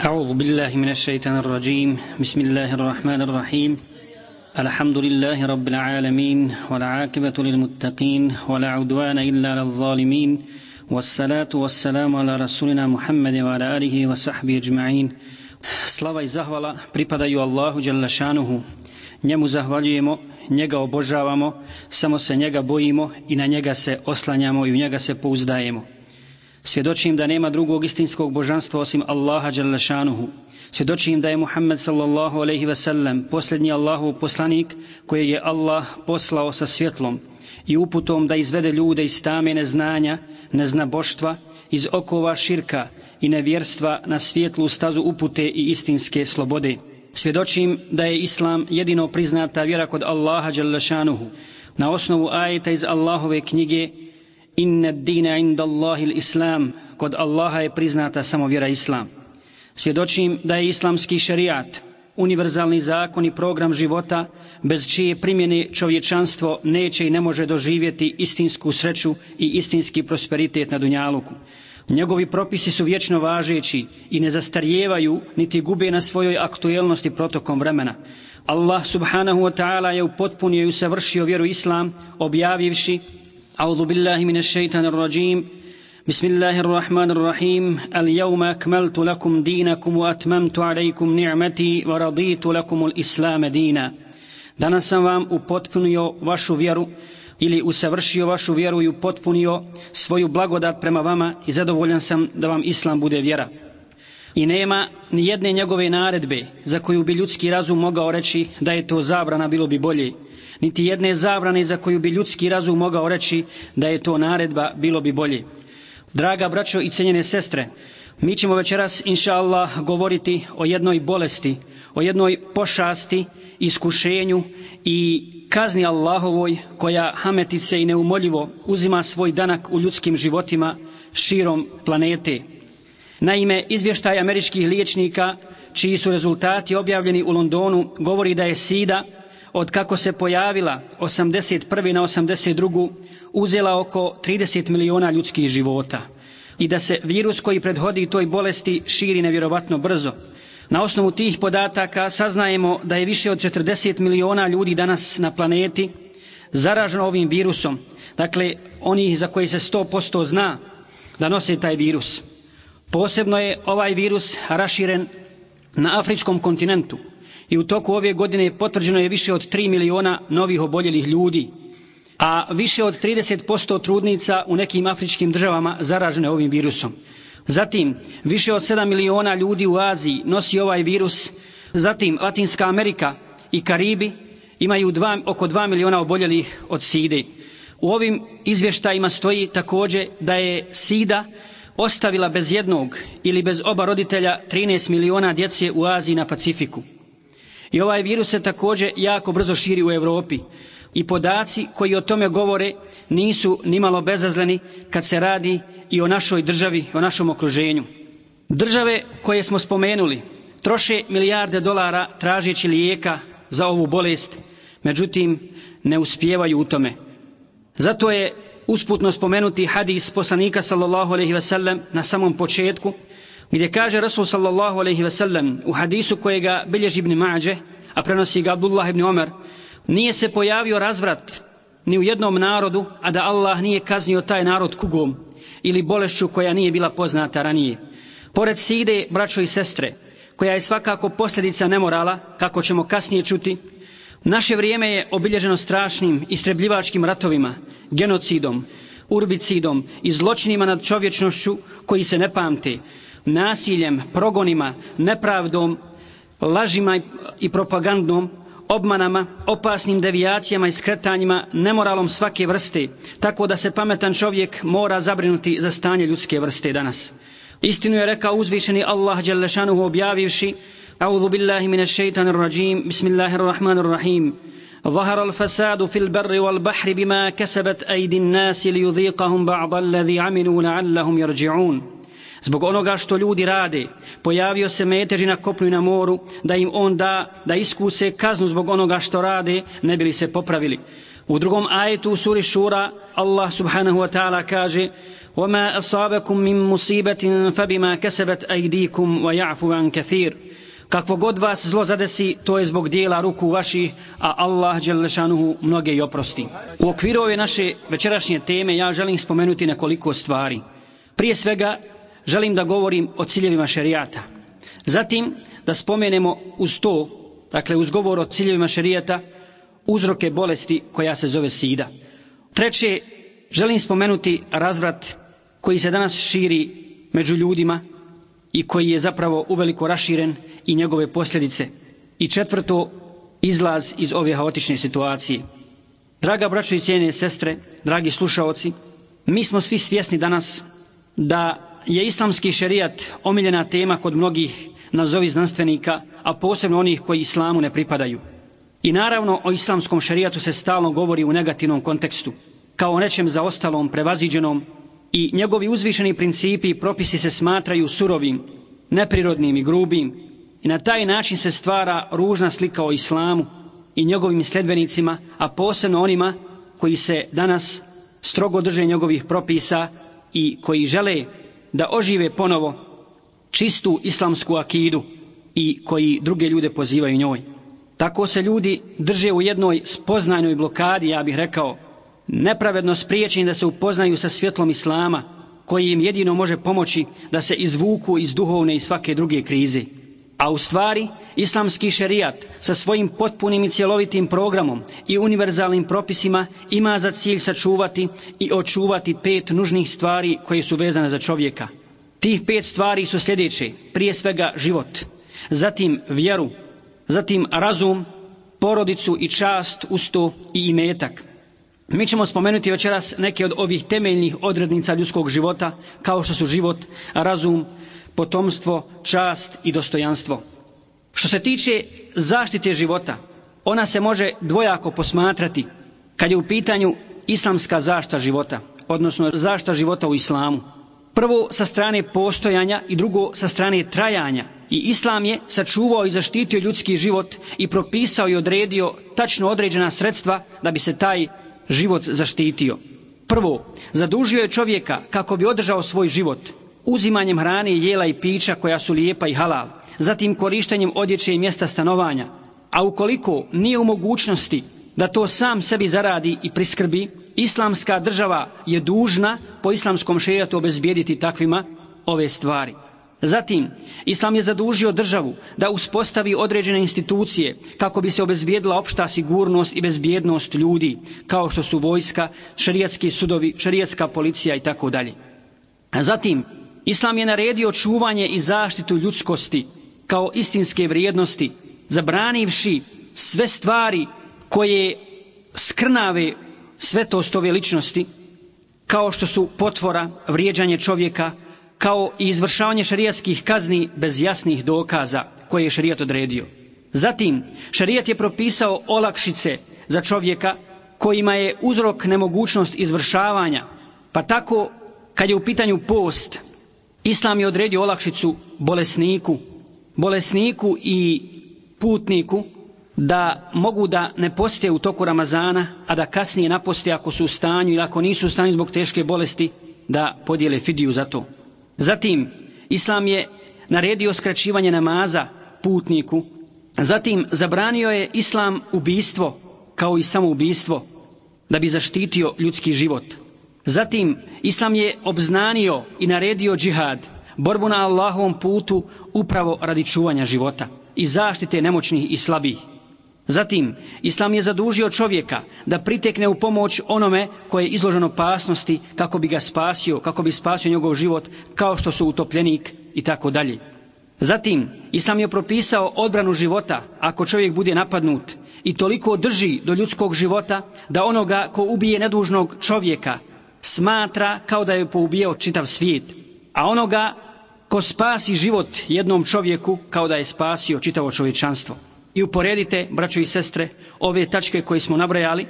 أعوذ بالله من الشيطان الرجيم بسم الله الرحمن الرحيم الحمد لله رب العالمين والعاقبة للمتقين ولا عدوان إلا للظالمين والصلاة والسلام على رسولنا محمد وعلى آله وصحبه أجمعين Slava i zahvala pripadaju Allahu Đalešanuhu. Njemu zahvaljujemo, njega obožavamo, samo se njega bojimo i na njega se oslanjamo i u njega se pouzdajemo. Svjedočim da nema drugog istinskog božanstva osim Allaha Đalešanuhu. Svjedočim da je Muhammed sallallahu alaihi ve sellem posljednji Allahov poslanik kojeg je Allah poslao sa svjetlom i uputom da izvede ljude iz tame neznanja, neznaboštva, iz okova širka i nevjerstva na svjetlu stazu upute i istinske slobode. Svjedočim da je Islam jedino priznata vjera kod Allaha Đalešanuhu na osnovu ajeta iz Allahove knjige Inna dina inda Allahi islam kod Allaha je priznata samo vjera Islam. Svjedočim da je islamski šarijat, univerzalni zakon i program života, bez čije primjene čovječanstvo neće i ne može doživjeti istinsku sreću i istinski prosperitet na Dunjaluku. Njegovi propisi su vječno važeći i ne zastarjevaju niti gube na svojoj aktuelnosti protokom vremena. Allah subhanahu wa ta'ala je upotpunio i usavršio vjeru Islam objavivši أعوذ بالله من الشيطان الرجيم بسم الله الرحمن الرحيم اليوم أكملت لكم دينكم وأتممت عليكم نعمتي ورضيت لكم الإسلام دينا Danas sam vam upotpunio vašu vjeru ili usavršio vašu vjeru i upotpunio svoju blagodat prema vama i zadovoljan sam da vam Islam bude vjera. I nema ni jedne njegove naredbe za koju bi ljudski razum mogao reći da je to zabrana bilo bi bolje niti jedne zabrane za koju bi ljudski razum mogao reći da je to naredba, bilo bi bolje. Draga braćo i cenjene sestre, mi ćemo večeras, inša Allah, govoriti o jednoj bolesti, o jednoj pošasti, iskušenju i kazni Allahovoj koja hametice i neumoljivo uzima svoj danak u ljudskim životima širom planete. Naime, izvještaj američkih liječnika, čiji su rezultati objavljeni u Londonu, govori da je SIDA, od kako se pojavila 81. na 82. uzela oko 30 miliona ljudskih života i da se virus koji predhodi toj bolesti širi nevjerovatno brzo. Na osnovu tih podataka saznajemo da je više od 40 miliona ljudi danas na planeti zaraženo ovim virusom. Dakle, oni za koji se 100% zna da nose taj virus. Posebno je ovaj virus raširen na afričkom kontinentu i u toku ove godine potvrđeno je više od 3 miliona novih oboljelih ljudi, a više od 30% trudnica u nekim afričkim državama zaražene ovim virusom. Zatim, više od 7 miliona ljudi u Aziji nosi ovaj virus, zatim Latinska Amerika i Karibi imaju dva, oko 2 miliona oboljelih od SIDE. U ovim izvještajima stoji također da je SIDA ostavila bez jednog ili bez oba roditelja 13 miliona djece u Aziji na Pacifiku. I ovaj virus se također jako brzo širi u Europi. I podaci koji o tome govore nisu nimalo bezazleni kad se radi i o našoj državi, o našom okruženju. Države koje smo spomenuli troše milijarde dolara tražeći lijeka za ovu bolest, međutim ne uspijevaju u tome. Zato je usputno spomenuti hadis poslanika sallallahu alejhi ve sellem na samom početku, gdje kaže Rasul sallallahu alejhi ve sellem u hadisu kojega bilježi ibn Mađe, a prenosi ga Abdullah ibn Omer, nije se pojavio razvrat ni u jednom narodu, a da Allah nije kaznio taj narod kugom ili bolešću koja nije bila poznata ranije. Pored side, braćo i sestre, koja je svakako posljedica nemorala, kako ćemo kasnije čuti, naše vrijeme je obilježeno strašnim istrebljivačkim ratovima, genocidom, urbicidom i zločinima nad čovječnošću koji se ne pamte, nasiljem, progonima, nepravdom, lažima i propagandom, obmanama, opasnim devijacijama i skretanjima, nemoralom svake vrste, tako da se pametan čovjek mora zabrinuti za stanje ljudske vrste danas. Istinu je rekao uzvišeni Allah Đelešanuhu objavivši أعوذ بالله من الشيطان الرجيم. بسم الله الرحمن الرحيم. ظهر الفساد في البر والبحر بما كسبت أيدي الناس ليذيقهم بعض الذي عملوا لعلهم يرجعون. Zbog onoga što ljudi rade, pojavio se meteži na kopnu i na moru, da im on da, da iskuse kaznu zbog onoga što rade, ne bili se popravili. U drugom ajetu u suri Šura Allah subhanahu wa ta'ala kaže وَمَا أَصَابَكُم مِّن مُّصِيبَةٍ فَبِمَا كَسَبَتْ أَيْدِيكُمْ وَيَعْفُ عَن كَثِيرٍ Kakvo god vas zlo zadesi, to je zbog dijela ruku vaših, a Allah Đelešanuhu mnoge i oprosti. U okviru ove naše večerašnje teme ja želim spomenuti nekoliko stvari. Prije svega, želim da govorim o ciljevima šerijata. Zatim, da spomenemo uz to, dakle uz govor o ciljevima šerijata, uzroke bolesti koja se zove sida. Treće, želim spomenuti razvrat koji se danas širi među ljudima i koji je zapravo uveliko raširen i njegove posljedice. I četvrto, izlaz iz ove haotične situacije. Draga braćo i cijene sestre, dragi slušaoci, mi smo svi svjesni danas da je islamski šerijat omiljena tema kod mnogih nazovi znanstvenika, a posebno onih koji islamu ne pripadaju. I naravno o islamskom šerijatu se stalno govori u negativnom kontekstu, kao o nečem zaostalom, prevaziđenom i njegovi uzvišeni principi i propisi se smatraju surovim, neprirodnim i grubim i na taj način se stvara ružna slika o islamu i njegovim sledbenicima, a posebno onima koji se danas strogo drže njegovih propisa i koji žele da ožive ponovo čistu islamsku akidu i koji druge ljude pozivaju njoj. Tako se ljudi drže u jednoj spoznajnoj blokadi, ja bih rekao, nepravedno spriječeni da se upoznaju sa svjetlom Islama, koji im jedino može pomoći da se izvuku iz duhovne i svake druge krize. A u stvari, islamski šerijat sa svojim potpunim i cjelovitim programom i univerzalnim propisima ima za cilj sačuvati i očuvati pet nužnih stvari koje su vezane za čovjeka. Tih pet stvari su sljedeće, prije svega život, zatim vjeru, zatim razum, porodicu i čast, usto i imetak – Mi ćemo spomenuti večeras neke od ovih temeljnih odrednica ljudskog života, kao što su život, razum, potomstvo, čast i dostojanstvo. Što se tiče zaštite života, ona se može dvojako posmatrati kad je u pitanju islamska zašta života, odnosno zašta života u islamu. Prvo sa strane postojanja i drugo sa strane trajanja. I islam je sačuvao i zaštitio ljudski život i propisao i odredio tačno određena sredstva da bi se taj život zaštitio. Prvo, zadužio je čovjeka kako bi održao svoj život uzimanjem hrane, jela i pića koja su lijepa i halal, zatim korištenjem odjeće i mjesta stanovanja, a ukoliko nije u mogućnosti da to sam sebi zaradi i priskrbi, islamska država je dužna po islamskom šejatu obezbijediti takvima ove stvari. Zatim, Islam je zadužio državu da uspostavi određene institucije kako bi se obezbijedila opšta sigurnost i bezbjednost ljudi, kao što su vojska, šarijatski sudovi, šarijatska policija i tako dalje. Zatim, Islam je naredio čuvanje i zaštitu ljudskosti kao istinske vrijednosti, zabranivši sve stvari koje skrnave svetost ove ličnosti, kao što su potvora, vrijeđanje čovjeka, kao i izvršavanje šarijatskih kazni bez jasnih dokaza koje je šarijat odredio. Zatim, šarijat je propisao olakšice za čovjeka kojima je uzrok nemogućnost izvršavanja, pa tako kad je u pitanju post, Islam je odredio olakšicu bolesniku, bolesniku i putniku da mogu da ne poste u toku Ramazana, a da kasnije naposte ako su u stanju ili ako nisu u stanju zbog teške bolesti, da podijele fidiju za to. Zatim, Islam je naredio skraćivanje namaza putniku. Zatim, zabranio je Islam ubistvo kao i samoubistvo da bi zaštitio ljudski život. Zatim, Islam je obznanio i naredio džihad, borbu na Allahovom putu upravo radi čuvanja života i zaštite nemoćnih i slabih. Zatim, Islam je zadužio čovjeka da pritekne u pomoć onome koje je izloženo opasnosti kako bi ga spasio, kako bi spasio njegov život, kao što su utopljenik i tako dalje. Zatim, Islam je propisao odbranu života ako čovjek bude napadnut i toliko drži do ljudskog života da onoga ko ubije nedužnog čovjeka smatra kao da je poubijao čitav svijet, a onoga ko spasi život jednom čovjeku kao da je spasio čitavo čovječanstvo i uporedite, braćo i sestre, ove tačke koje smo nabrajali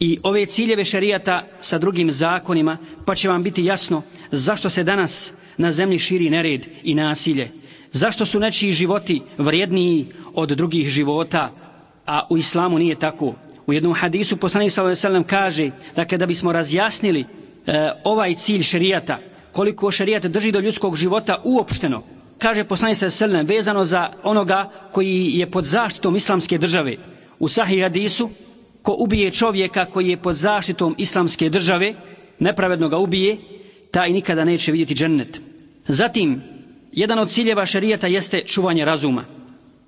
i ove ciljeve šarijata sa drugim zakonima, pa će vam biti jasno zašto se danas na zemlji širi nered i nasilje. Zašto su nečiji životi vrijedniji od drugih života, a u islamu nije tako. U jednom hadisu poslanik sallallahu alejhi ve sellem kaže dakle, da kada bismo razjasnili e, ovaj cilj šerijata, koliko šerijat drži do ljudskog života uopšteno, kaže poslanik se alejhi vezano za onoga koji je pod zaštitom islamske države. U sahih hadisu ko ubije čovjeka koji je pod zaštitom islamske države, nepravedno ga ubije, taj nikada neće vidjeti džennet. Zatim, jedan od ciljeva šerijata jeste čuvanje razuma.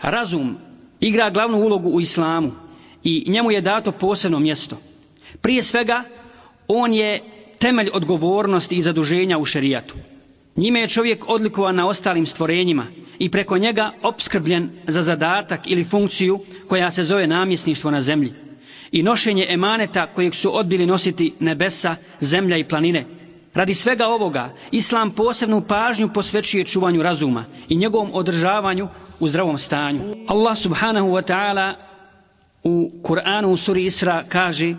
Razum igra glavnu ulogu u islamu i njemu je dato posebno mjesto. Prije svega, on je temelj odgovornosti i zaduženja u šerijatu. Njime je čovjek odlikovan na ostalim stvorenjima i preko njega opskrbljen za zadatak ili funkciju koja se zove namjesništvo na zemlji i nošenje emaneta kojeg su odbili nositi nebesa, zemlja i planine. Radi svega ovoga, Islam posebnu pažnju posvećuje čuvanju razuma i njegovom održavanju u zdravom stanju. Allah subhanahu wa ta'ala u Kur'anu u suri Isra kaže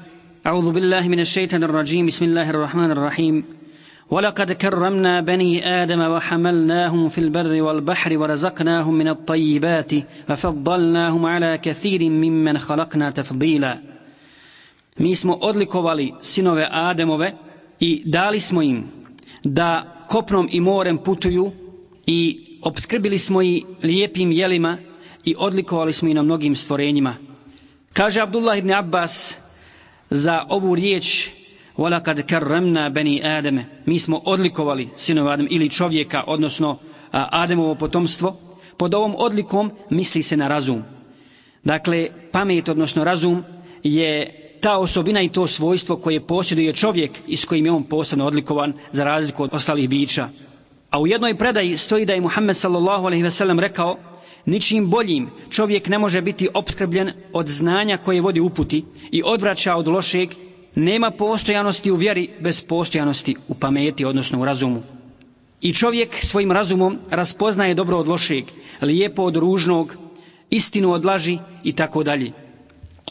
A'udhu billahi mine shaitanir rajim, bismillahirrahmanirrahim ولقد كرمنا بني آدم وحملناهم في البر والبحر ورزقناهم من الطيبات وفضلناهم على كثير ممن خلقنا تفضيلا Mi smo odlikovali sinove Ademove i dali smo im da kopnom i morem putuju i obskrbili smo i lijepim jelima i odlikovali smo i na mnogim stvorenjima. Kaže Abdullah ibn Abbas za ovu riječ وَلَكَدْ كَرَّمْنَا بَنِي آدَمَ Mi smo odlikovali sinove Adem ili čovjeka, odnosno Ademovo potomstvo. Pod ovom odlikom misli se na razum. Dakle, pamet, odnosno razum, je ta osobina i to svojstvo koje posjeduje čovjek i s kojim je on posebno odlikovan za razliku od ostalih bića. A u jednoj predaji stoji da je Muhammed sallallahu alaihi ve sellem rekao ničim boljim čovjek ne može biti obskrbljen od znanja koje vodi uputi i odvraća od lošeg, nema postojanosti u vjeri bez postojanosti u pameti, odnosno u razumu. I čovjek svojim razumom raspoznaje dobro od lošeg, lijepo od ružnog, istinu od laži i tako dalje.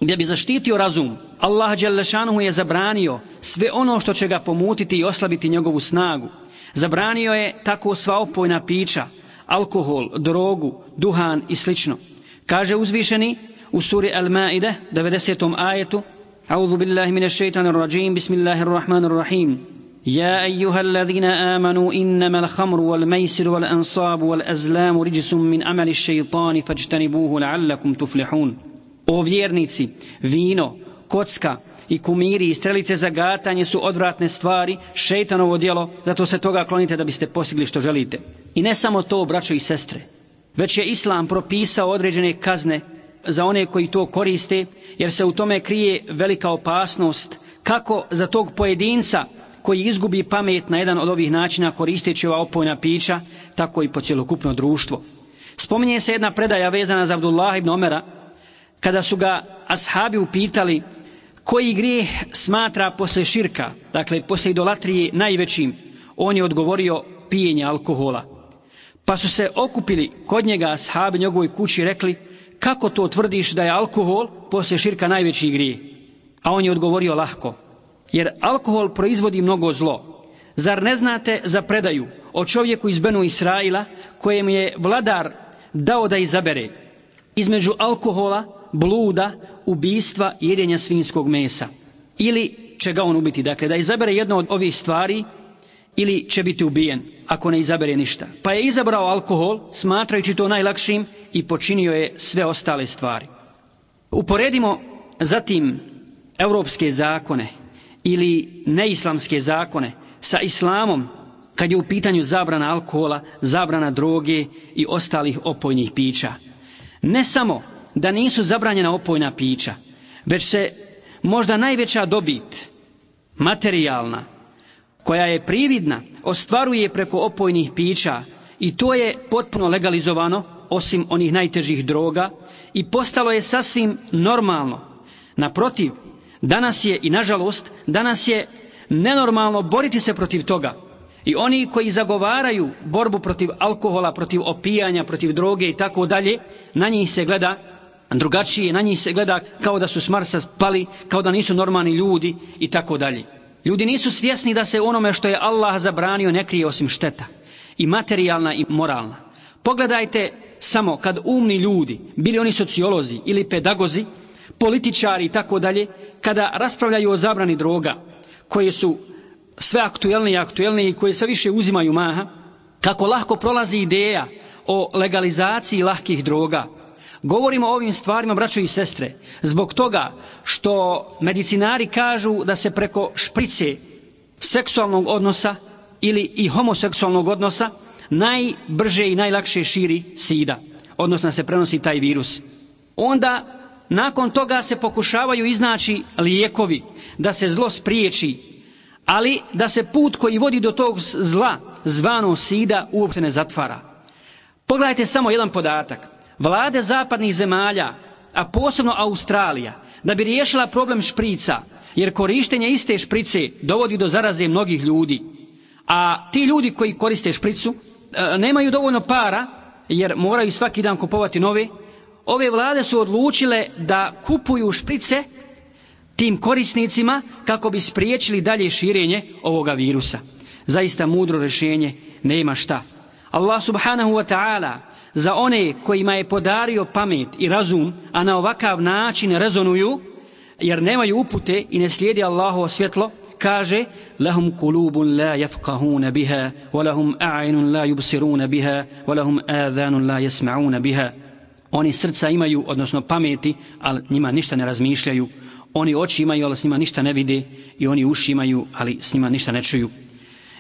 Gdje bi zaštitio razum, Allah Đalešanuhu je zabranio sve ono što će ga pomutiti i oslabiti njegovu snagu. Zabranio je tako sva opojna pića, alkohol, drogu, duhan i slično. Kaže uzvišeni u suri Al-Maide, 90. ajetu, A'udhu billahi mine shaitanir rajim, bismillahirrahmanirrahim. يا أيها الذين آمنوا إنما الخمر والميسر والأنصاب والأزلام رجس من عمل الشيطان فاجتنبوه لعلكم تفلحون O vjernici, vino, kocka i kumiri i strelice za gatanje su odvratne stvari, šeitanovo djelo, zato se toga klonite da biste postigli što želite. I ne samo to, braćo i sestre, već je Islam propisao određene kazne za one koji to koriste, jer se u tome krije velika opasnost kako za tog pojedinca koji izgubi pamet na jedan od ovih načina koristeći ova opojna pića, tako i po cjelokupno društvo. Spominje se jedna predaja vezana za Abdullah ibn Omera, kada su ga ashabi upitali koji grijeh smatra posle širka, dakle posle idolatrije najvećim, on je odgovorio pijenje alkohola. Pa su se okupili kod njega ashabi njegovoj kući i rekli kako to tvrdiš da je alkohol poslije širka najveći grije? A on je odgovorio lahko, jer alkohol proizvodi mnogo zlo. Zar ne znate za predaju o čovjeku iz Benu Israila kojem je vladar dao da izabere između alkohola, bluda, ubistva i jedenja svinskog mesa. Ili će ga on ubiti. Dakle, da izabere jedno od ovih stvari ili će biti ubijen ako ne izabere ništa. Pa je izabrao alkohol smatrajući to najlakšim i počinio je sve ostale stvari. Uporedimo zatim evropske zakone ili neislamske zakone sa islamom kad je u pitanju zabrana alkohola, zabrana droge i ostalih opojnih pića. Ne samo da nisu zabranjena opojna pića, već se možda najveća dobit, materijalna, koja je prividna, ostvaruje preko opojnih pića i to je potpuno legalizovano, osim onih najtežih droga, i postalo je sasvim normalno. Naprotiv, danas je, i nažalost, danas je nenormalno boriti se protiv toga. I oni koji zagovaraju borbu protiv alkohola, protiv opijanja, protiv droge i tako dalje, na njih se gleda drugačije, na njih se gleda kao da su s Marsa spali, kao da nisu normalni ljudi i tako dalje. Ljudi nisu svjesni da se onome što je Allah zabranio ne krije osim šteta. I materijalna i moralna. Pogledajte samo kad umni ljudi, bili oni sociolozi ili pedagozi, političari i tako dalje, kada raspravljaju o zabrani droga, koje su sve aktuelne i aktuelne i koje sve više uzimaju maha, kako lahko prolazi ideja o legalizaciji lahkih droga. Govorimo o ovim stvarima, braćo i sestre, zbog toga što medicinari kažu da se preko šprice seksualnog odnosa ili i homoseksualnog odnosa najbrže i najlakše širi sida, odnosno se prenosi taj virus. Onda, nakon toga se pokušavaju iznaći lijekovi da se zlo spriječi, ali da se put koji vodi do tog zla, zvano sida, uopšte ne zatvara. Pogledajte samo jedan podatak. Vlade zapadnih zemalja, a posebno Australija, da bi riješila problem šprica, jer korištenje iste šprice dovodi do zaraze mnogih ljudi. A ti ljudi koji koriste špricu e, nemaju dovoljno para, jer moraju svaki dan kupovati nove. Ove vlade su odlučile da kupuju šprice tim korisnicima kako bi spriječili dalje širenje ovoga virusa. Zaista mudro rješenje nema šta. Allah subhanahu wa ta'ala za one kojima je podario pamet i razum, a na ovakav način rezonuju, jer nemaju upute i ne slijedi Allahovo svjetlo, kaže lahum kulubun la yafqahuna biha wa lahum a'yunun la yubsiruna biha wa lahum adhanun la yasma'una biha. Oni srca imaju odnosno pameti ali njima ništa ne razmišljaju. Oni oči imaju ali s njima ništa ne vide. I oni uši imaju ali s njima ništa ne čuju.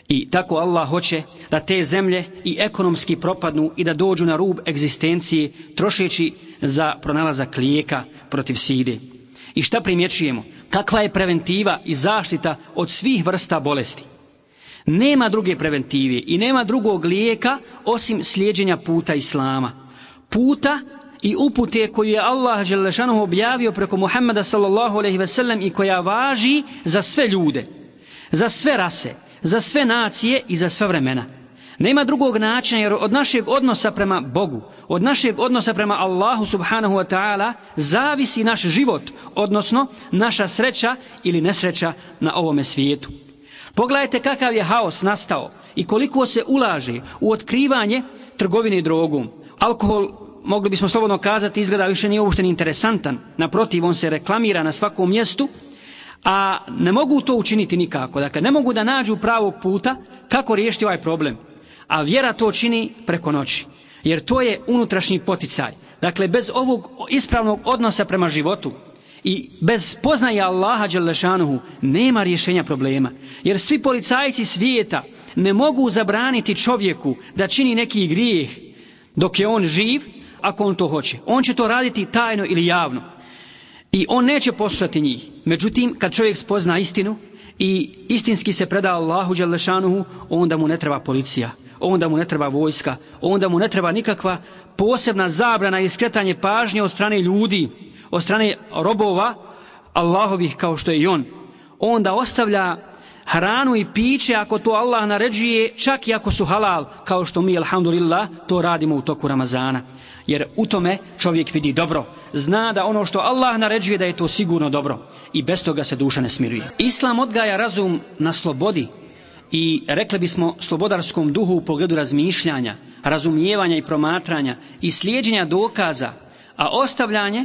I tako Allah hoće da te zemlje i ekonomski propadnu i da dođu na rub egzistencije trošeći za pronalazak lijeka protiv side. I šta primjećujemo? Kakva je preventiva i zaštita od svih vrsta bolesti? Nema druge preventive i nema drugog lijeka osim slijedjenja puta Islama. Puta i upute koju je Allah Đelešanuhu objavio preko Muhammeda sallallahu alaihi ve sellem i koja važi za sve ljude, za sve rase, za sve nacije i za sve vremena. Nema drugog načina jer od našeg odnosa prema Bogu, od našeg odnosa prema Allahu subhanahu wa ta'ala zavisi naš život, odnosno naša sreća ili nesreća na ovome svijetu. Pogledajte kakav je haos nastao i koliko se ulaže u otkrivanje trgovine drogom. Alkohol, mogli bismo slobodno kazati, izgleda više nije uopšte interesantan. Naprotiv, on se reklamira na svakom mjestu, a ne mogu to učiniti nikako. Dakle, ne mogu da nađu pravog puta kako riješiti ovaj problem. A vjera to čini preko noći. Jer to je unutrašnji poticaj. Dakle, bez ovog ispravnog odnosa prema životu i bez poznaja Allaha Đalešanuhu nema rješenja problema. Jer svi policajci svijeta ne mogu zabraniti čovjeku da čini neki grijeh dok je on živ, ako on to hoće. On će to raditi tajno ili javno. I on neće poslušati njih. Međutim, kad čovjek spozna istinu i istinski se preda Allahu Đalešanuhu, onda mu ne treba policija, onda mu ne treba vojska, onda mu ne treba nikakva posebna zabrana i skretanje pažnje od strane ljudi, od strane robova Allahovih kao što je i on. Onda ostavlja hranu i piće ako to Allah naređuje, čak i ako su halal, kao što mi, alhamdulillah, to radimo u toku Ramazana jer u tome čovjek vidi dobro. Zna da ono što Allah naređuje da je to sigurno dobro i bez toga se duša ne smiruje. Islam odgaja razum na slobodi i rekli bismo slobodarskom duhu u pogledu razmišljanja, razumijevanja i promatranja i slijedženja dokaza, a ostavljanje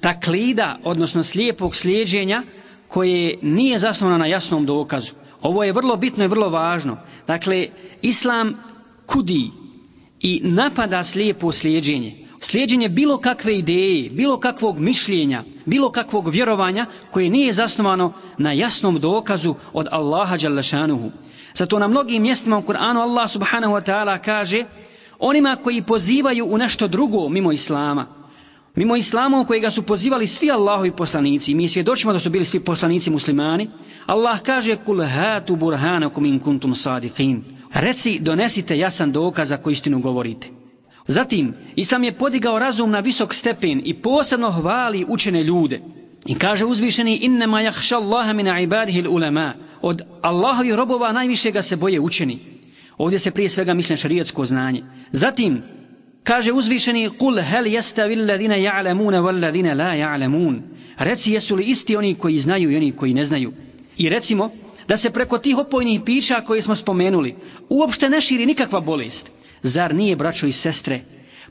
taklida, odnosno slijepog slijedženja koje nije zasnovano na jasnom dokazu. Ovo je vrlo bitno i vrlo važno. Dakle, Islam kudi i napada slijepo slijedženje. Slijedženje bilo kakve ideje, bilo kakvog mišljenja, bilo kakvog vjerovanja koje nije zasnovano na jasnom dokazu od Allaha Đalešanuhu. Zato na mnogim mjestima u Kur'anu Allah subhanahu wa ta'ala kaže onima koji pozivaju u nešto drugo mimo Islama, mimo Islama u kojega su pozivali svi Allahovi poslanici, mi svjedočimo da su bili svi poslanici muslimani, Allah kaže kul hatu burhanakum in kuntum sadiqin. Reci, donesite jasan dokaz za koju istinu govorite. Zatim, Islam je podigao razum na visok stepen i posebno hvali učene ljude. I kaže uzvišeni, innema jahša Allaha mina ibadihil ulema. Od Allahovi robova najviše ga se boje učeni. Ovdje se prije svega misle šarijetsko znanje. Zatim, kaže uzvišeni, kul hel jesta villadina ja'lamuna valladina la ja'lamun. Reci, jesu li isti oni koji znaju i oni koji ne znaju. I recimo, da se preko tih opojnih pića koje smo spomenuli uopšte ne širi nikakva bolest. Zar nije, braćo i sestre,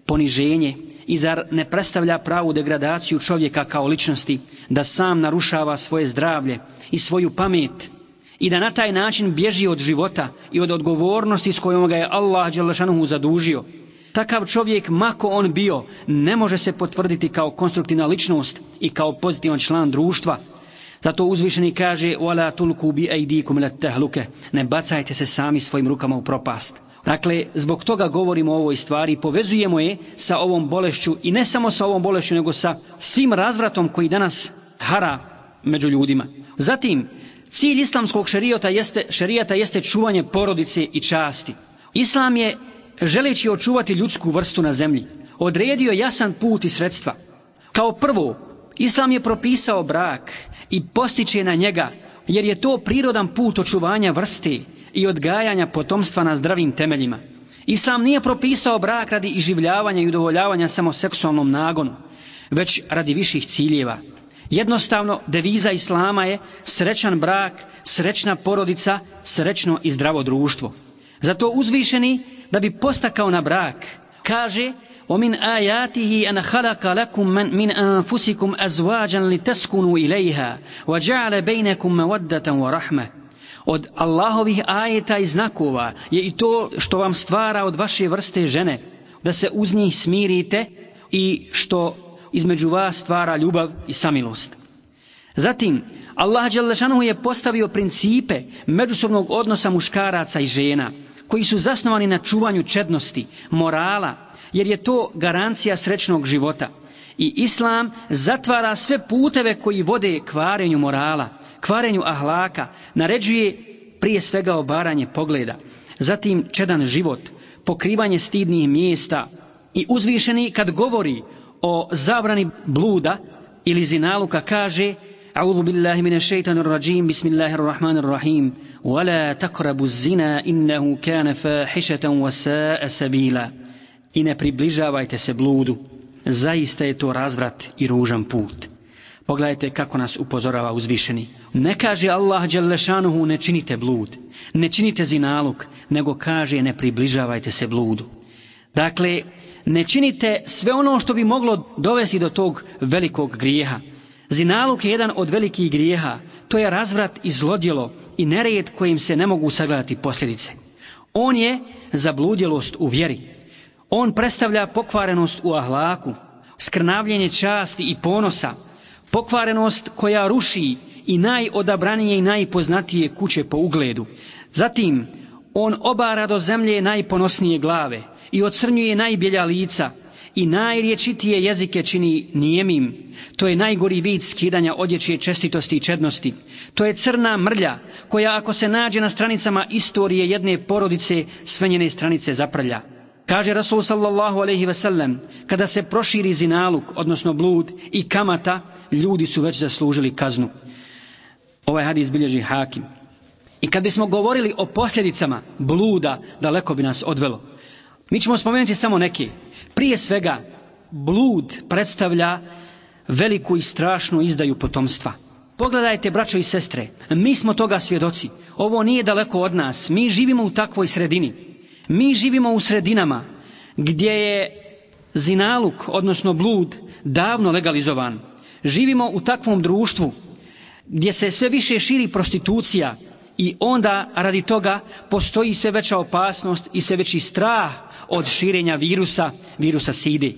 poniženje i zar ne predstavlja pravu degradaciju čovjeka kao ličnosti da sam narušava svoje zdravlje i svoju pamet i da na taj način bježi od života i od odgovornosti s kojom ga je Allah Đelešanuhu zadužio. Takav čovjek, mako on bio, ne može se potvrditi kao konstruktivna ličnost i kao pozitivan član društva. Zato uzvišeni kaže وَلَا تُلْكُوا بِأَيْدِيكُمْ لَتَّهْلُكَ Ne bacajte se sami svojim rukama u propast. Dakle, zbog toga govorimo o ovoj stvari, povezujemo je sa ovom bolešću i ne samo sa ovom bolešću, nego sa svim razvratom koji danas hara među ljudima. Zatim, cilj islamskog šerijata jeste, šerijata jeste čuvanje porodice i časti. Islam je, želeći očuvati ljudsku vrstu na zemlji, odredio jasan put i sredstva. Kao prvo, Islam je propisao brak i postiče na njega, jer je to prirodan put očuvanja vrste i odgajanja potomstva na zdravim temeljima. Islam nije propisao brak radi iživljavanja i udovoljavanja samo seksualnom nagonu, već radi viših ciljeva. Jednostavno, deviza Islama je srećan brak, srećna porodica, srećno i zdravo društvo. Zato uzvišeni, da bi postakao na brak, kaže ومن آياته أن خلق لكم من, من أنفسكم أزواجا لتسكنوا إليها وجعل بينكم مودة ورحمة Od Allahovih ajeta i znakova je i to što vam stvara od vaše vrste žene, da se uz njih smirite i što između vas stvara ljubav i samilost. Zatim, Allah Đalešanu je postavio principe međusobnog odnosa muškaraca i žena, koji su zasnovani na čuvanju čednosti, morala, jer je to garancija srećnog života. I Islam zatvara sve puteve koji vode kvarenju morala, kvarenju ahlaka, naređuje prije svega obaranje pogleda, zatim čedan život, pokrivanje stidnih mjesta i uzvišeni kad govori o zabrani bluda ili zinaluka kaže أعوذ بالله من الشيطان الرجيم بسم الله الرحمن الرحيم ولا تقربوا الزنا إنه كان فاحشة وساء سبيلا i ne približavajte se bludu. Zaista je to razvrat i ružan put. Pogledajte kako nas upozorava uzvišeni. Ne kaže Allah Đelešanuhu ne činite blud, ne činite zinaluk, nego kaže ne približavajte se bludu. Dakle, ne činite sve ono što bi moglo dovesti do tog velikog grijeha. Zinaluk je jedan od velikih grijeha. To je razvrat i zlodjelo i nered kojim se ne mogu sagledati posljedice. On je zabludjelost u vjeri. On predstavlja pokvarenost u ahlaku, skrnavljenje časti i ponosa, pokvarenost koja ruši i najodabranije i najpoznatije kuće po ugledu. Zatim, on obara do zemlje najponosnije glave i ocrnjuje najbjelja lica i najriječitije jezike čini nijemim. To je najgori vid skidanja odjeće čestitosti i čednosti. To je crna mrlja koja ako se nađe na stranicama istorije jedne porodice sve njene stranice zaprlja. Kaže Rasul sallallahu alaihi ve sellem, kada se proširi zinaluk, odnosno blud i kamata, ljudi su već zaslužili kaznu. Ovaj hadis bilježi hakim. I kad bismo govorili o posljedicama bluda, daleko bi nas odvelo. Mi ćemo spomenuti samo neke. Prije svega, blud predstavlja veliku i strašnu izdaju potomstva. Pogledajte, braćo i sestre, mi smo toga svjedoci. Ovo nije daleko od nas. Mi živimo u takvoj sredini. Mi živimo u sredinama gdje je zinaluk, odnosno blud, davno legalizovan. Živimo u takvom društvu gdje se sve više širi prostitucija i onda radi toga postoji sve veća opasnost i sve veći strah od širenja virusa, virusa sidi.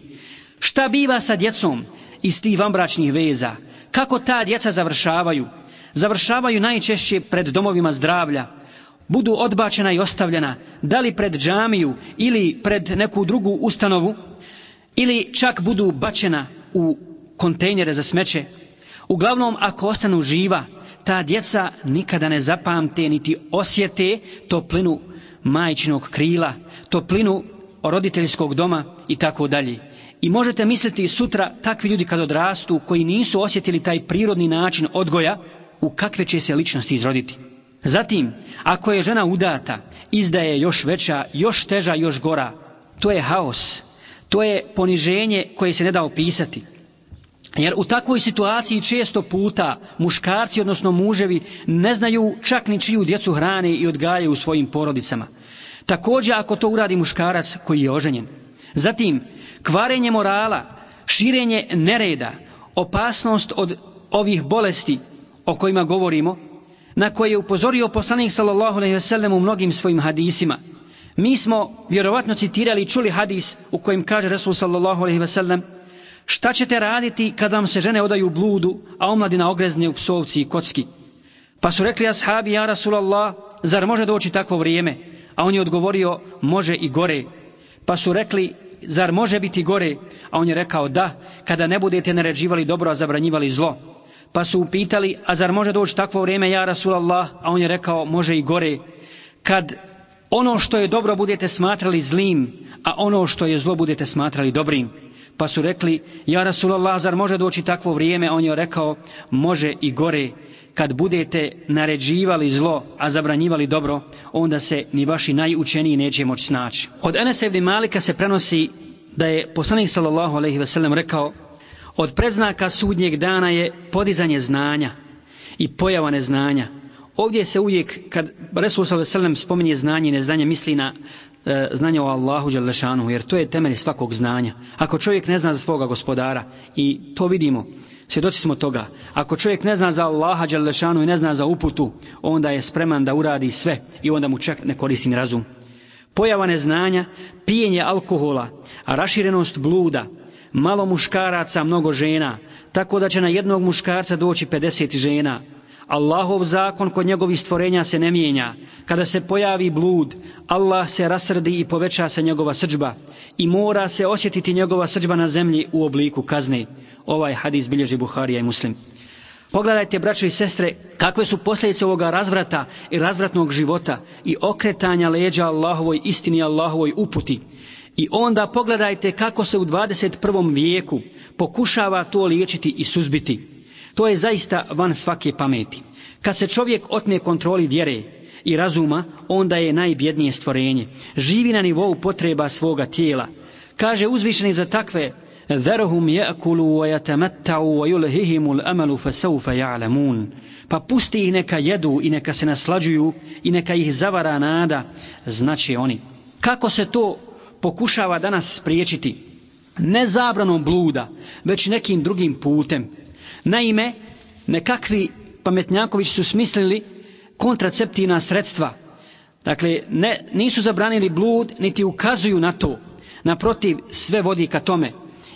Šta biva sa djecom iz tih vambračnih veza? Kako ta djeca završavaju? Završavaju najčešće pred domovima zdravlja, budu odbačena i ostavljena, da li pred džamiju ili pred neku drugu ustanovu, ili čak budu bačena u kontejnere za smeće, uglavnom ako ostanu živa, ta djeca nikada ne zapamte niti osjete toplinu majčinog krila, toplinu roditeljskog doma i tako dalje. I možete misliti sutra takvi ljudi kad odrastu koji nisu osjetili taj prirodni način odgoja, u kakve će se ličnosti izroditi. Zatim, ako je žena udata, izdaje još veća, još teža, još gora. To je haos. To je poniženje koje se ne da opisati. Jer u takvoj situaciji često puta muškarci, odnosno muževi, ne znaju čak ni čiju djecu hrane i odgajaju u svojim porodicama. Također ako to uradi muškarac koji je oženjen. Zatim, kvarenje morala, širenje nereda, opasnost od ovih bolesti o kojima govorimo, na koje je upozorio poslanik sallallahu alejhi ve sellem u mnogim svojim hadisima. Mi smo vjerovatno citirali čuli hadis u kojem kaže Rasul sallallahu alejhi ve sellem Šta ćete raditi kada vam se žene odaju bludu, a omladina ogrezne u psovci i kocki? Pa su rekli ashabi, ja Rasulallah, zar može doći takvo vrijeme? A on je odgovorio, može i gore. Pa su rekli, zar može biti gore? A on je rekao, da, kada ne budete naređivali dobro, a zabranjivali zlo. Pa su upitali, a zar može doći takvo vrijeme, ja Rasulallah? A on je rekao, može i gore. Kad ono što je dobro budete smatrali zlim, a ono što je zlo budete smatrali dobrim. Pa su rekli, ja Rasulallah, zar može doći takvo vrijeme? On je rekao, može i gore. Kad budete naređivali zlo, a zabranjivali dobro, onda se ni vaši najučeniji neće moći snaći. Od Enesa ibn Malika se prenosi da je poslanik sallallahu alaihi ve sellem rekao, od predznaka sudnjeg dana je podizanje znanja i pojava neznanja. Ovdje se uvijek, kad Resul s.a.v. spominje znanje i neznanje, misli na e, znanje o Allahu Đalešanu, jer to je temelj svakog znanja. Ako čovjek ne zna za svoga gospodara, i to vidimo, svjedoci smo toga, ako čovjek ne zna za Allaha Đalešanu i ne zna za uputu, onda je spreman da uradi sve i onda mu čak ne koristi ni razum. Pojava neznanja, pijenje alkohola, a raširenost bluda, malo muškaraca, mnogo žena, tako da će na jednog muškarca doći 50 žena, Allahov zakon kod njegovih stvorenja se ne mijenja. Kada se pojavi blud, Allah se rasrdi i poveća se njegova srđba i mora se osjetiti njegova srđba na zemlji u obliku kazne. Ovaj hadis bilježi Buharija i Muslim. Pogledajte, braćo i sestre, kakve su posljedice ovoga razvrata i razvratnog života i okretanja leđa Allahovoj istini Allahovoj uputi. I onda pogledajte kako se u 21. vijeku pokušava to liječiti i suzbiti. To je zaista van svake pameti. Kad se čovjek otme kontroli vjere i razuma, onda je najbjednije stvorenje. Živi na nivou potreba svoga tijela. Kaže uzvišeni za takve Dharuhum ya'kulu wa yatamatta'u wa yulhihimu al-amalu fa ya'lamun. Pa pusti ih neka jedu i neka se naslađuju i neka ih zavara nada, znači oni. Kako se to pokušava danas spriječiti? Ne zabranom bluda, već nekim drugim putem. Naime, nekakvi pametnjaković su smislili kontraceptivna sredstva. Dakle, ne, nisu zabranili blud, niti ukazuju na to. Naprotiv, sve vodi ka tome.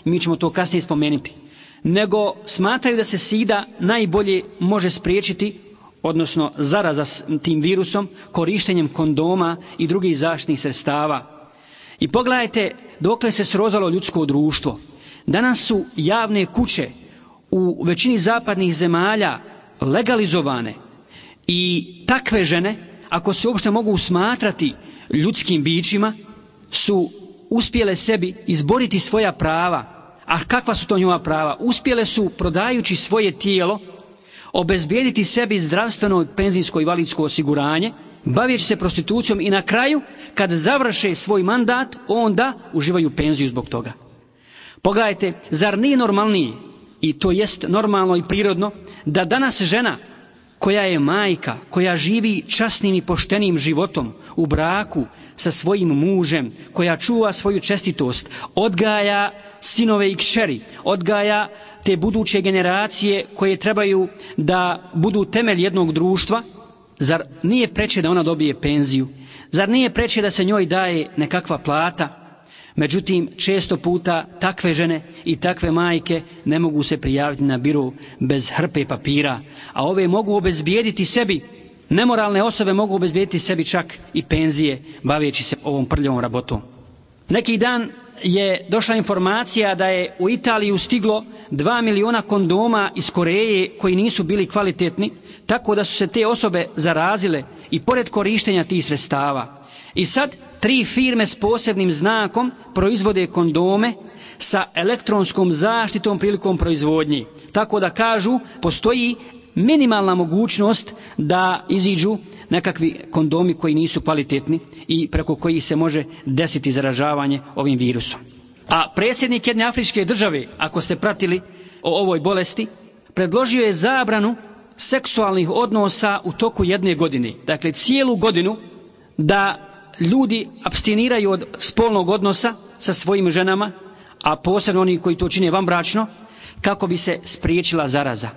Mi ćemo to kasnije spomenuti. Nego smatraju da se sida najbolje može spriječiti, odnosno zaraza s tim virusom, korištenjem kondoma i drugih zaštitnih sredstava. I pogledajte dokle se srozalo ljudsko društvo. Danas su javne kuće, u većini zapadnih zemalja legalizovane i takve žene, ako se uopšte mogu smatrati ljudskim bićima, su uspjele sebi izboriti svoja prava. A kakva su to njova prava? Uspjele su, prodajući svoje tijelo, obezbijediti sebi zdravstveno penzijsko i validsko osiguranje, bavijeći se prostitucijom i na kraju, kad završe svoj mandat, onda uživaju penziju zbog toga. Pogledajte, zar nije normalniji, i to jest normalno i prirodno, da danas žena koja je majka, koja živi časnim i poštenim životom u braku sa svojim mužem, koja čuva svoju čestitost, odgaja sinove i kćeri, odgaja te buduće generacije koje trebaju da budu temelj jednog društva, zar nije preče da ona dobije penziju? Zar nije preče da se njoj daje nekakva plata? Međutim, često puta takve žene i takve majke ne mogu se prijaviti na biru bez hrpe papira, a ove mogu obezbijediti sebi, nemoralne osobe mogu obezbijediti sebi čak i penzije, baveći se ovom prljavom rabotom. Neki dan je došla informacija da je u Italiju stiglo 2 miliona kondoma iz Koreje koji nisu bili kvalitetni, tako da su se te osobe zarazile i pored korištenja tih sredstava. I sad tri firme s posebnim znakom proizvode kondome sa elektronskom zaštitom prilikom proizvodnji. Tako da kažu, postoji minimalna mogućnost da iziđu nekakvi kondomi koji nisu kvalitetni i preko kojih se može desiti zaražavanje ovim virusom. A predsjednik jedne afričke države, ako ste pratili o ovoj bolesti, predložio je zabranu seksualnih odnosa u toku jedne godine. Dakle, cijelu godinu da ljudi abstiniraju od spolnog odnosa sa svojim ženama, a posebno oni koji to čine van bračno, kako bi se spriječila zaraza.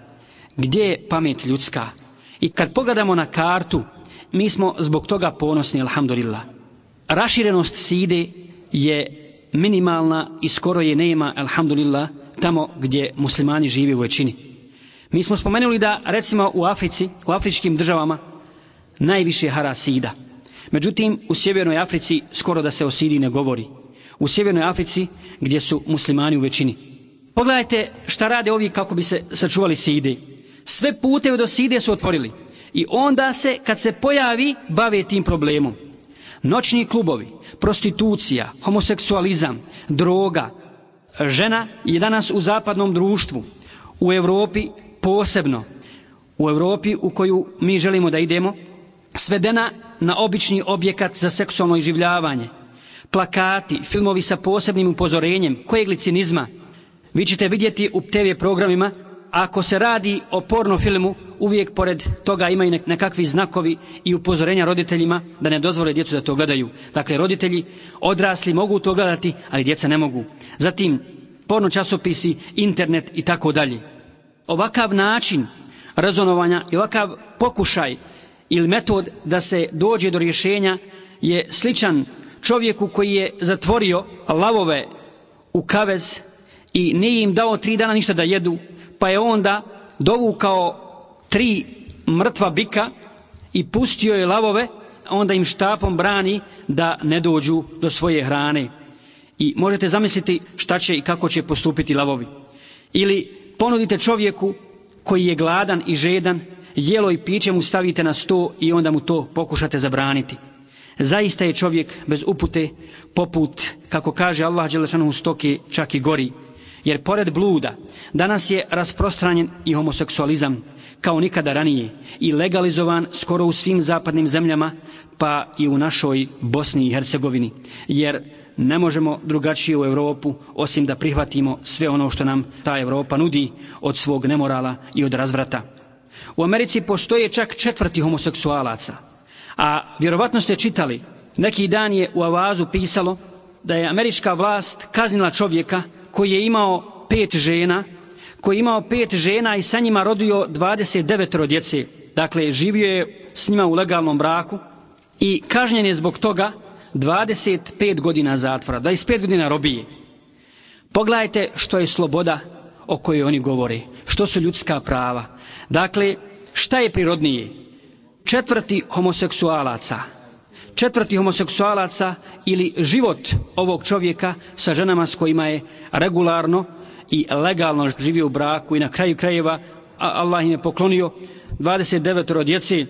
Gdje je pamet ljudska? I kad pogledamo na kartu, mi smo zbog toga ponosni, alhamdulillah. Raširenost side je minimalna i skoro je nema, alhamdulillah, tamo gdje muslimani žive u većini. Mi smo spomenuli da, recimo, u Africi, u afričkim državama, najviše hara sida. Međutim, u Sjevernoj Africi skoro da se o sidi ne govori. U Sjevernoj Africi, gdje su muslimani u većini. Pogledajte šta rade ovi kako bi se sačuvali side. Sve puteve do side su otvorili. I onda se, kad se pojavi, bave tim problemom. Noćni klubovi, prostitucija, homoseksualizam, droga, žena je danas u zapadnom društvu, u Europi posebno, u Europi u koju mi želimo da idemo, svedena na obični objekat za seksualno iživljavanje, plakati, filmovi sa posebnim upozorenjem, kojeg licinizma, vi ćete vidjeti u TV programima, ako se radi o porno filmu, uvijek pored toga imaju nekakvi znakovi i upozorenja roditeljima da ne dozvole djecu da to gledaju. Dakle, roditelji odrasli mogu to gledati, ali djeca ne mogu. Zatim, porno časopisi, internet i tako dalje. Ovakav način razonovanja i ovakav pokušaj ili metod da se dođe do rješenja je sličan čovjeku koji je zatvorio lavove u kavez i nije im dao tri dana ništa da jedu, pa je onda dovukao tri mrtva bika i pustio je lavove, onda im štapom brani da ne dođu do svoje hrane. I možete zamisliti šta će i kako će postupiti lavovi. Ili ponudite čovjeku koji je gladan i žedan, jelo i piće mu stavite na sto i onda mu to pokušate zabraniti. Zaista je čovjek bez upute poput, kako kaže Allah Đelešanu u stoke, čak i gori. Jer pored bluda, danas je rasprostranjen i homoseksualizam, kao nikada ranije i legalizovan skoro u svim zapadnim zemljama, pa i u našoj Bosni i Hercegovini. Jer ne možemo drugačije u Europu osim da prihvatimo sve ono što nam ta Europa nudi od svog nemorala i od razvrata. U Americi postoje čak četvrti homoseksualaca, a vjerovatno ste čitali, neki dan je u Avazu pisalo da je američka vlast kaznila čovjeka koji je imao pet žena, koji je imao pet žena i sa njima rodio 29 djece. Dakle, živio je s njima u legalnom braku i kažnjen je zbog toga 25 godina zatvora, 25 godina robije. Pogledajte što je sloboda o kojoj oni govore, što su ljudska prava. Dakle, šta je prirodnije? Četvrti homoseksualaca, četvrti homoseksualaca ili život ovog čovjeka sa ženama s kojima je regularno i legalno živio u braku i na kraju krajeva Allah im je poklonio 29 djece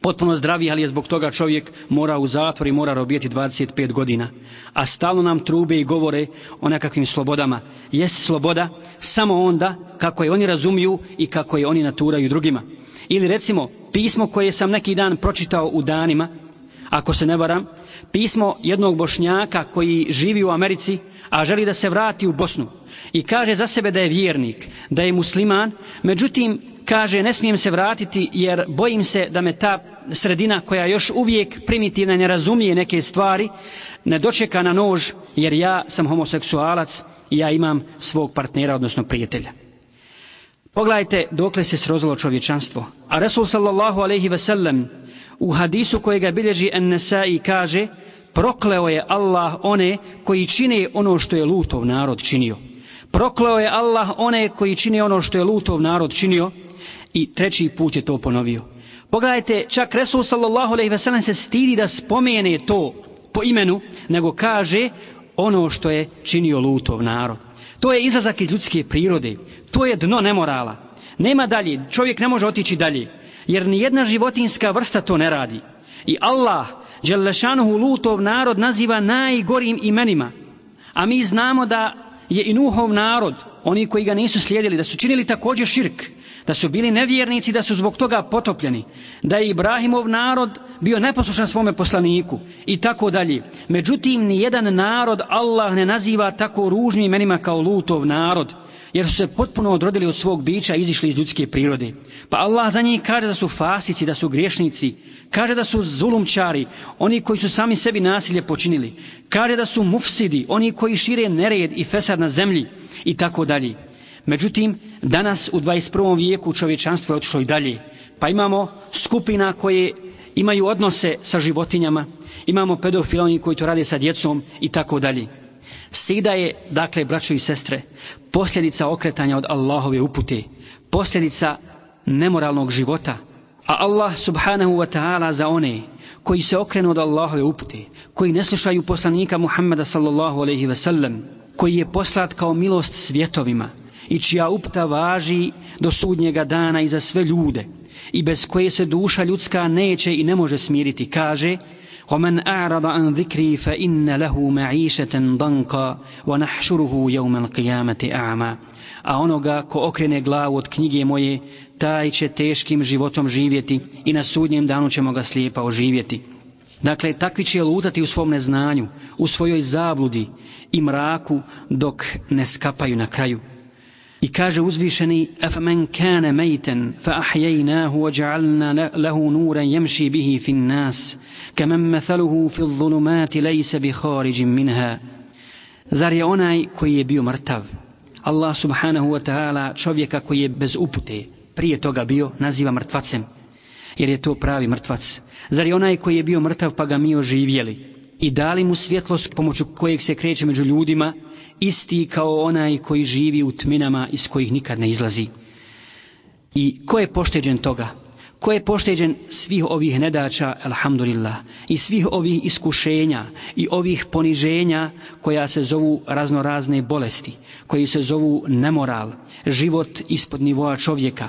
potpuno zdravi, ali je zbog toga čovjek mora u zatvor i mora robijeti 25 godina. A stalno nam trube i govore o nekakvim slobodama. Jest sloboda samo onda kako je oni razumiju i kako je oni naturaju drugima. Ili recimo pismo koje sam neki dan pročitao u danima, ako se ne varam, pismo jednog bošnjaka koji živi u Americi, a želi da se vrati u Bosnu i kaže za sebe da je vjernik, da je musliman, međutim kaže ne smijem se vratiti jer bojim se da me ta sredina koja još uvijek primitivna ne razumije neke stvari ne dočeka na nož jer ja sam homoseksualac i ja imam svog partnera odnosno prijatelja. Pogledajte dokle se srozalo čovječanstvo. A Resul sallallahu alaihi ve sellem u hadisu kojega bilježi An-Nasai kaže prokleo je Allah one koji čine ono što je lutov narod činio. Prokleo je Allah one koji čine ono što je lutov narod činio i treći put je to ponovio. Pogledajte, čak Resul sallallahu alaihi ve sellem se stidi da spomene to po imenu, nego kaže ono što je činio lutov narod. To je izazak iz ljudske prirode. To je dno nemorala. Nema dalje, čovjek ne može otići dalje. Jer ni jedna životinska vrsta to ne radi. I Allah, Đelešanuhu lutov narod naziva najgorim imenima. A mi znamo da je i Nuhov narod, oni koji ga nisu slijedili, da su činili također širk, da su bili nevjernici, da su zbog toga potopljeni, da je Ibrahimov narod bio neposlušan svome poslaniku i tako dalje. Međutim, ni jedan narod Allah ne naziva tako ružnim imenima kao Lutov narod, jer su se potpuno odrodili od svog bića i izišli iz ljudske prirode. Pa Allah za njih kaže da su fasici, da su griješnici, kaže da su zulumčari, oni koji su sami sebi nasilje počinili, kaže da su mufsidi, oni koji šire nered i fesad na zemlji i tako dalje. Međutim, danas u 21. vijeku čovječanstvo je otišlo i dalje. Pa imamo skupina koje imaju odnose sa životinjama, imamo pedofiloni koji to rade sa djecom i tako dalje. Sida je, dakle, braćo i sestre, posljedica okretanja od Allahove upute, posljedica nemoralnog života, a Allah subhanahu wa ta'ala za one koji se okrenu od Allahove upute, koji ne slušaju poslanika Muhammeda sallallahu alaihi ve sellem, koji je poslat kao milost svjetovima i čija upta važi do sudnjega dana i za sve ljude i bez koje se duša ljudska neće i ne može smiriti, kaže ومن أعرض عن ذكري فإن له معيشة ضنقا ونحشره يوم القيامة أعمى a onoga ko okrene glavu od knjige moje, taj će teškim životom živjeti i na sudnjem danu ćemo ga slijepa oživjeti. Dakle, takvi će lutati u svom neznanju, u svojoj zabludi i mraku dok ne skapaju na kraju. I kaže uzvišeni أَفَمَنْ كَانَ مَيْتًا فَأَحْيَيْنَاهُ lahu nuran نُورًا bihi بِهِ فِي النَّاسِ كَمَنْ مَثَلُهُ فِي الظُّلُمَاتِ bi kharijin minha Zar je onaj koji je bio mrtav? Allah subhanahu wa ta'ala čovjeka koji je bez upute prije toga bio naziva mrtvacem jer je to pravi mrtvac. Zar je onaj koji je bio mrtav pa ga mi oživjeli i dali mu svjetlost pomoću kojeg se kreće među ljudima isti kao onaj koji živi u tminama iz kojih nikad ne izlazi. I ko je pošteđen toga? Ko je pošteđen svih ovih nedača, alhamdulillah, i svih ovih iskušenja i ovih poniženja koja se zovu raznorazne bolesti, koji se zovu nemoral, život ispod nivoa čovjeka,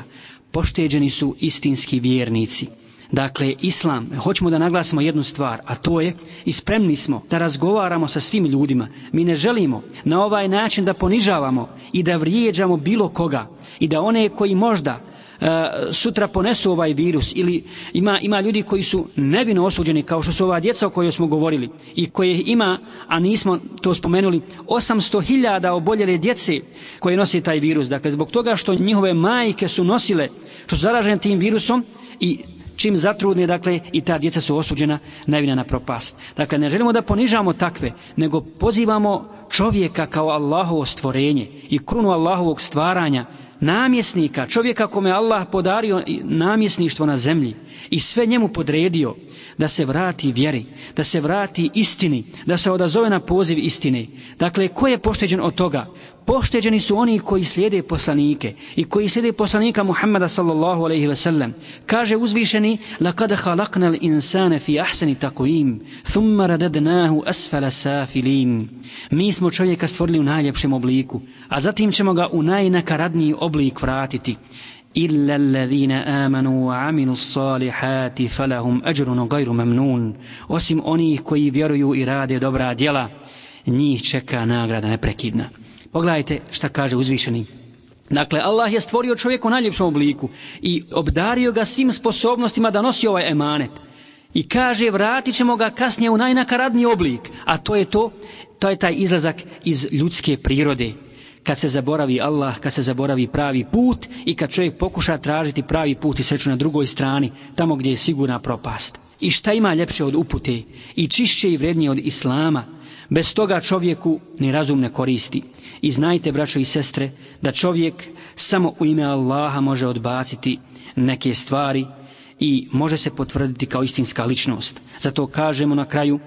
pošteđeni su istinski vjernici. Dakle, islam, hoćemo da naglasimo jednu stvar, a to je, i spremni smo da razgovaramo sa svim ljudima. Mi ne želimo na ovaj način da ponižavamo i da vrijeđamo bilo koga i da one koji možda e, sutra ponesu ovaj virus ili ima, ima ljudi koji su nevino osuđeni kao što su ova djeca o kojoj smo govorili i koje ima, a nismo to spomenuli, 800.000 oboljele djece koje nosi taj virus. Dakle, zbog toga što njihove majke su nosile, što su zaražene tim virusom i čim zatrudne, dakle, i ta djeca su osuđena najvina na propast. Dakle, ne želimo da ponižamo takve, nego pozivamo čovjeka kao Allahovo stvorenje i krunu Allahovog stvaranja, namjesnika, čovjeka kome Allah podario namjesništvo na zemlji i sve njemu podredio da se vrati vjeri, da se vrati istini, da se odazove na poziv istine. Dakle, ko je pošteđen od toga? pošteđeni su oni koji slijede poslanike i koji slijede poslanika Muhammeda sallallahu alaihi ve sellem. Kaže uzvišeni, لَقَدْ al-insana fi ahsani تَقْوِيمِ thumma radadnahu asfala safilin." Mi smo čovjeka stvorili u najljepšem obliku, a zatim ćemo ga u najnakaradniji oblik vratiti. إِلَّا الَّذِينَ آمَنُوا وَعَمِنُوا الصَّالِحَاتِ فَلَهُمْ أَجْرٌ غَيْرُ مَمْنُونَ Osim onih koji vjeruju i rade dobra djela, njih čeka nagrada neprekidna pogledajte šta kaže uzvišeni Dakle, Allah je stvorio čovjeka u najljepšom obliku i obdario ga svim sposobnostima da nosi ovaj emanet. I kaže, vratit ćemo ga kasnije u najnakaradniji oblik, a to je to, to je taj izlazak iz ljudske prirode kad se zaboravi Allah, kad se zaboravi pravi put i kad čovjek pokuša tražiti pravi put i sreću na drugoj strani, tamo gdje je sigurna propast. I šta ima ljepše od upute i čišće i vrednije od Islama, bez toga čovjeku ni razum ne koristi. I znajte, braćo i sestre, da čovjek samo u ime Allaha može odbaciti neke stvari i može se potvrditi kao istinska ličnost. Zato kažemo na kraju,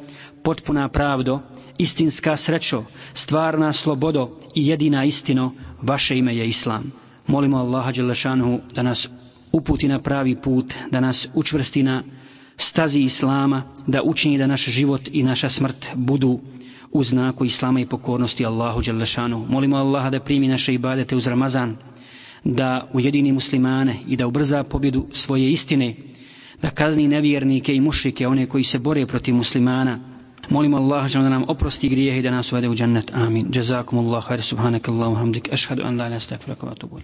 potpuna pravdo, istinska srećo, stvarna slobodo i jedina istino, vaše ime je Islam. Molimo Allaha Đelešanhu da nas uputi na pravi put, da nas učvrsti na stazi Islama, da učini da naš život i naša smrt budu u znaku Islama i pokornosti Allahu Đelešanu. Molimo Allaha da primi naše ibadete uz Ramazan, da ujedini muslimane i da ubrza pobjedu svoje istine, da kazni nevjernike i mušrike, one koji se bore protiv muslimana, Molimo Allaha da nam oprosti grijehe i da nas uvede u džennet. Amin. Jazakumullahu khair. Subhanakallahu hamdik. Ashhadu an la ilaha illa anta astaghfiruka wa atubu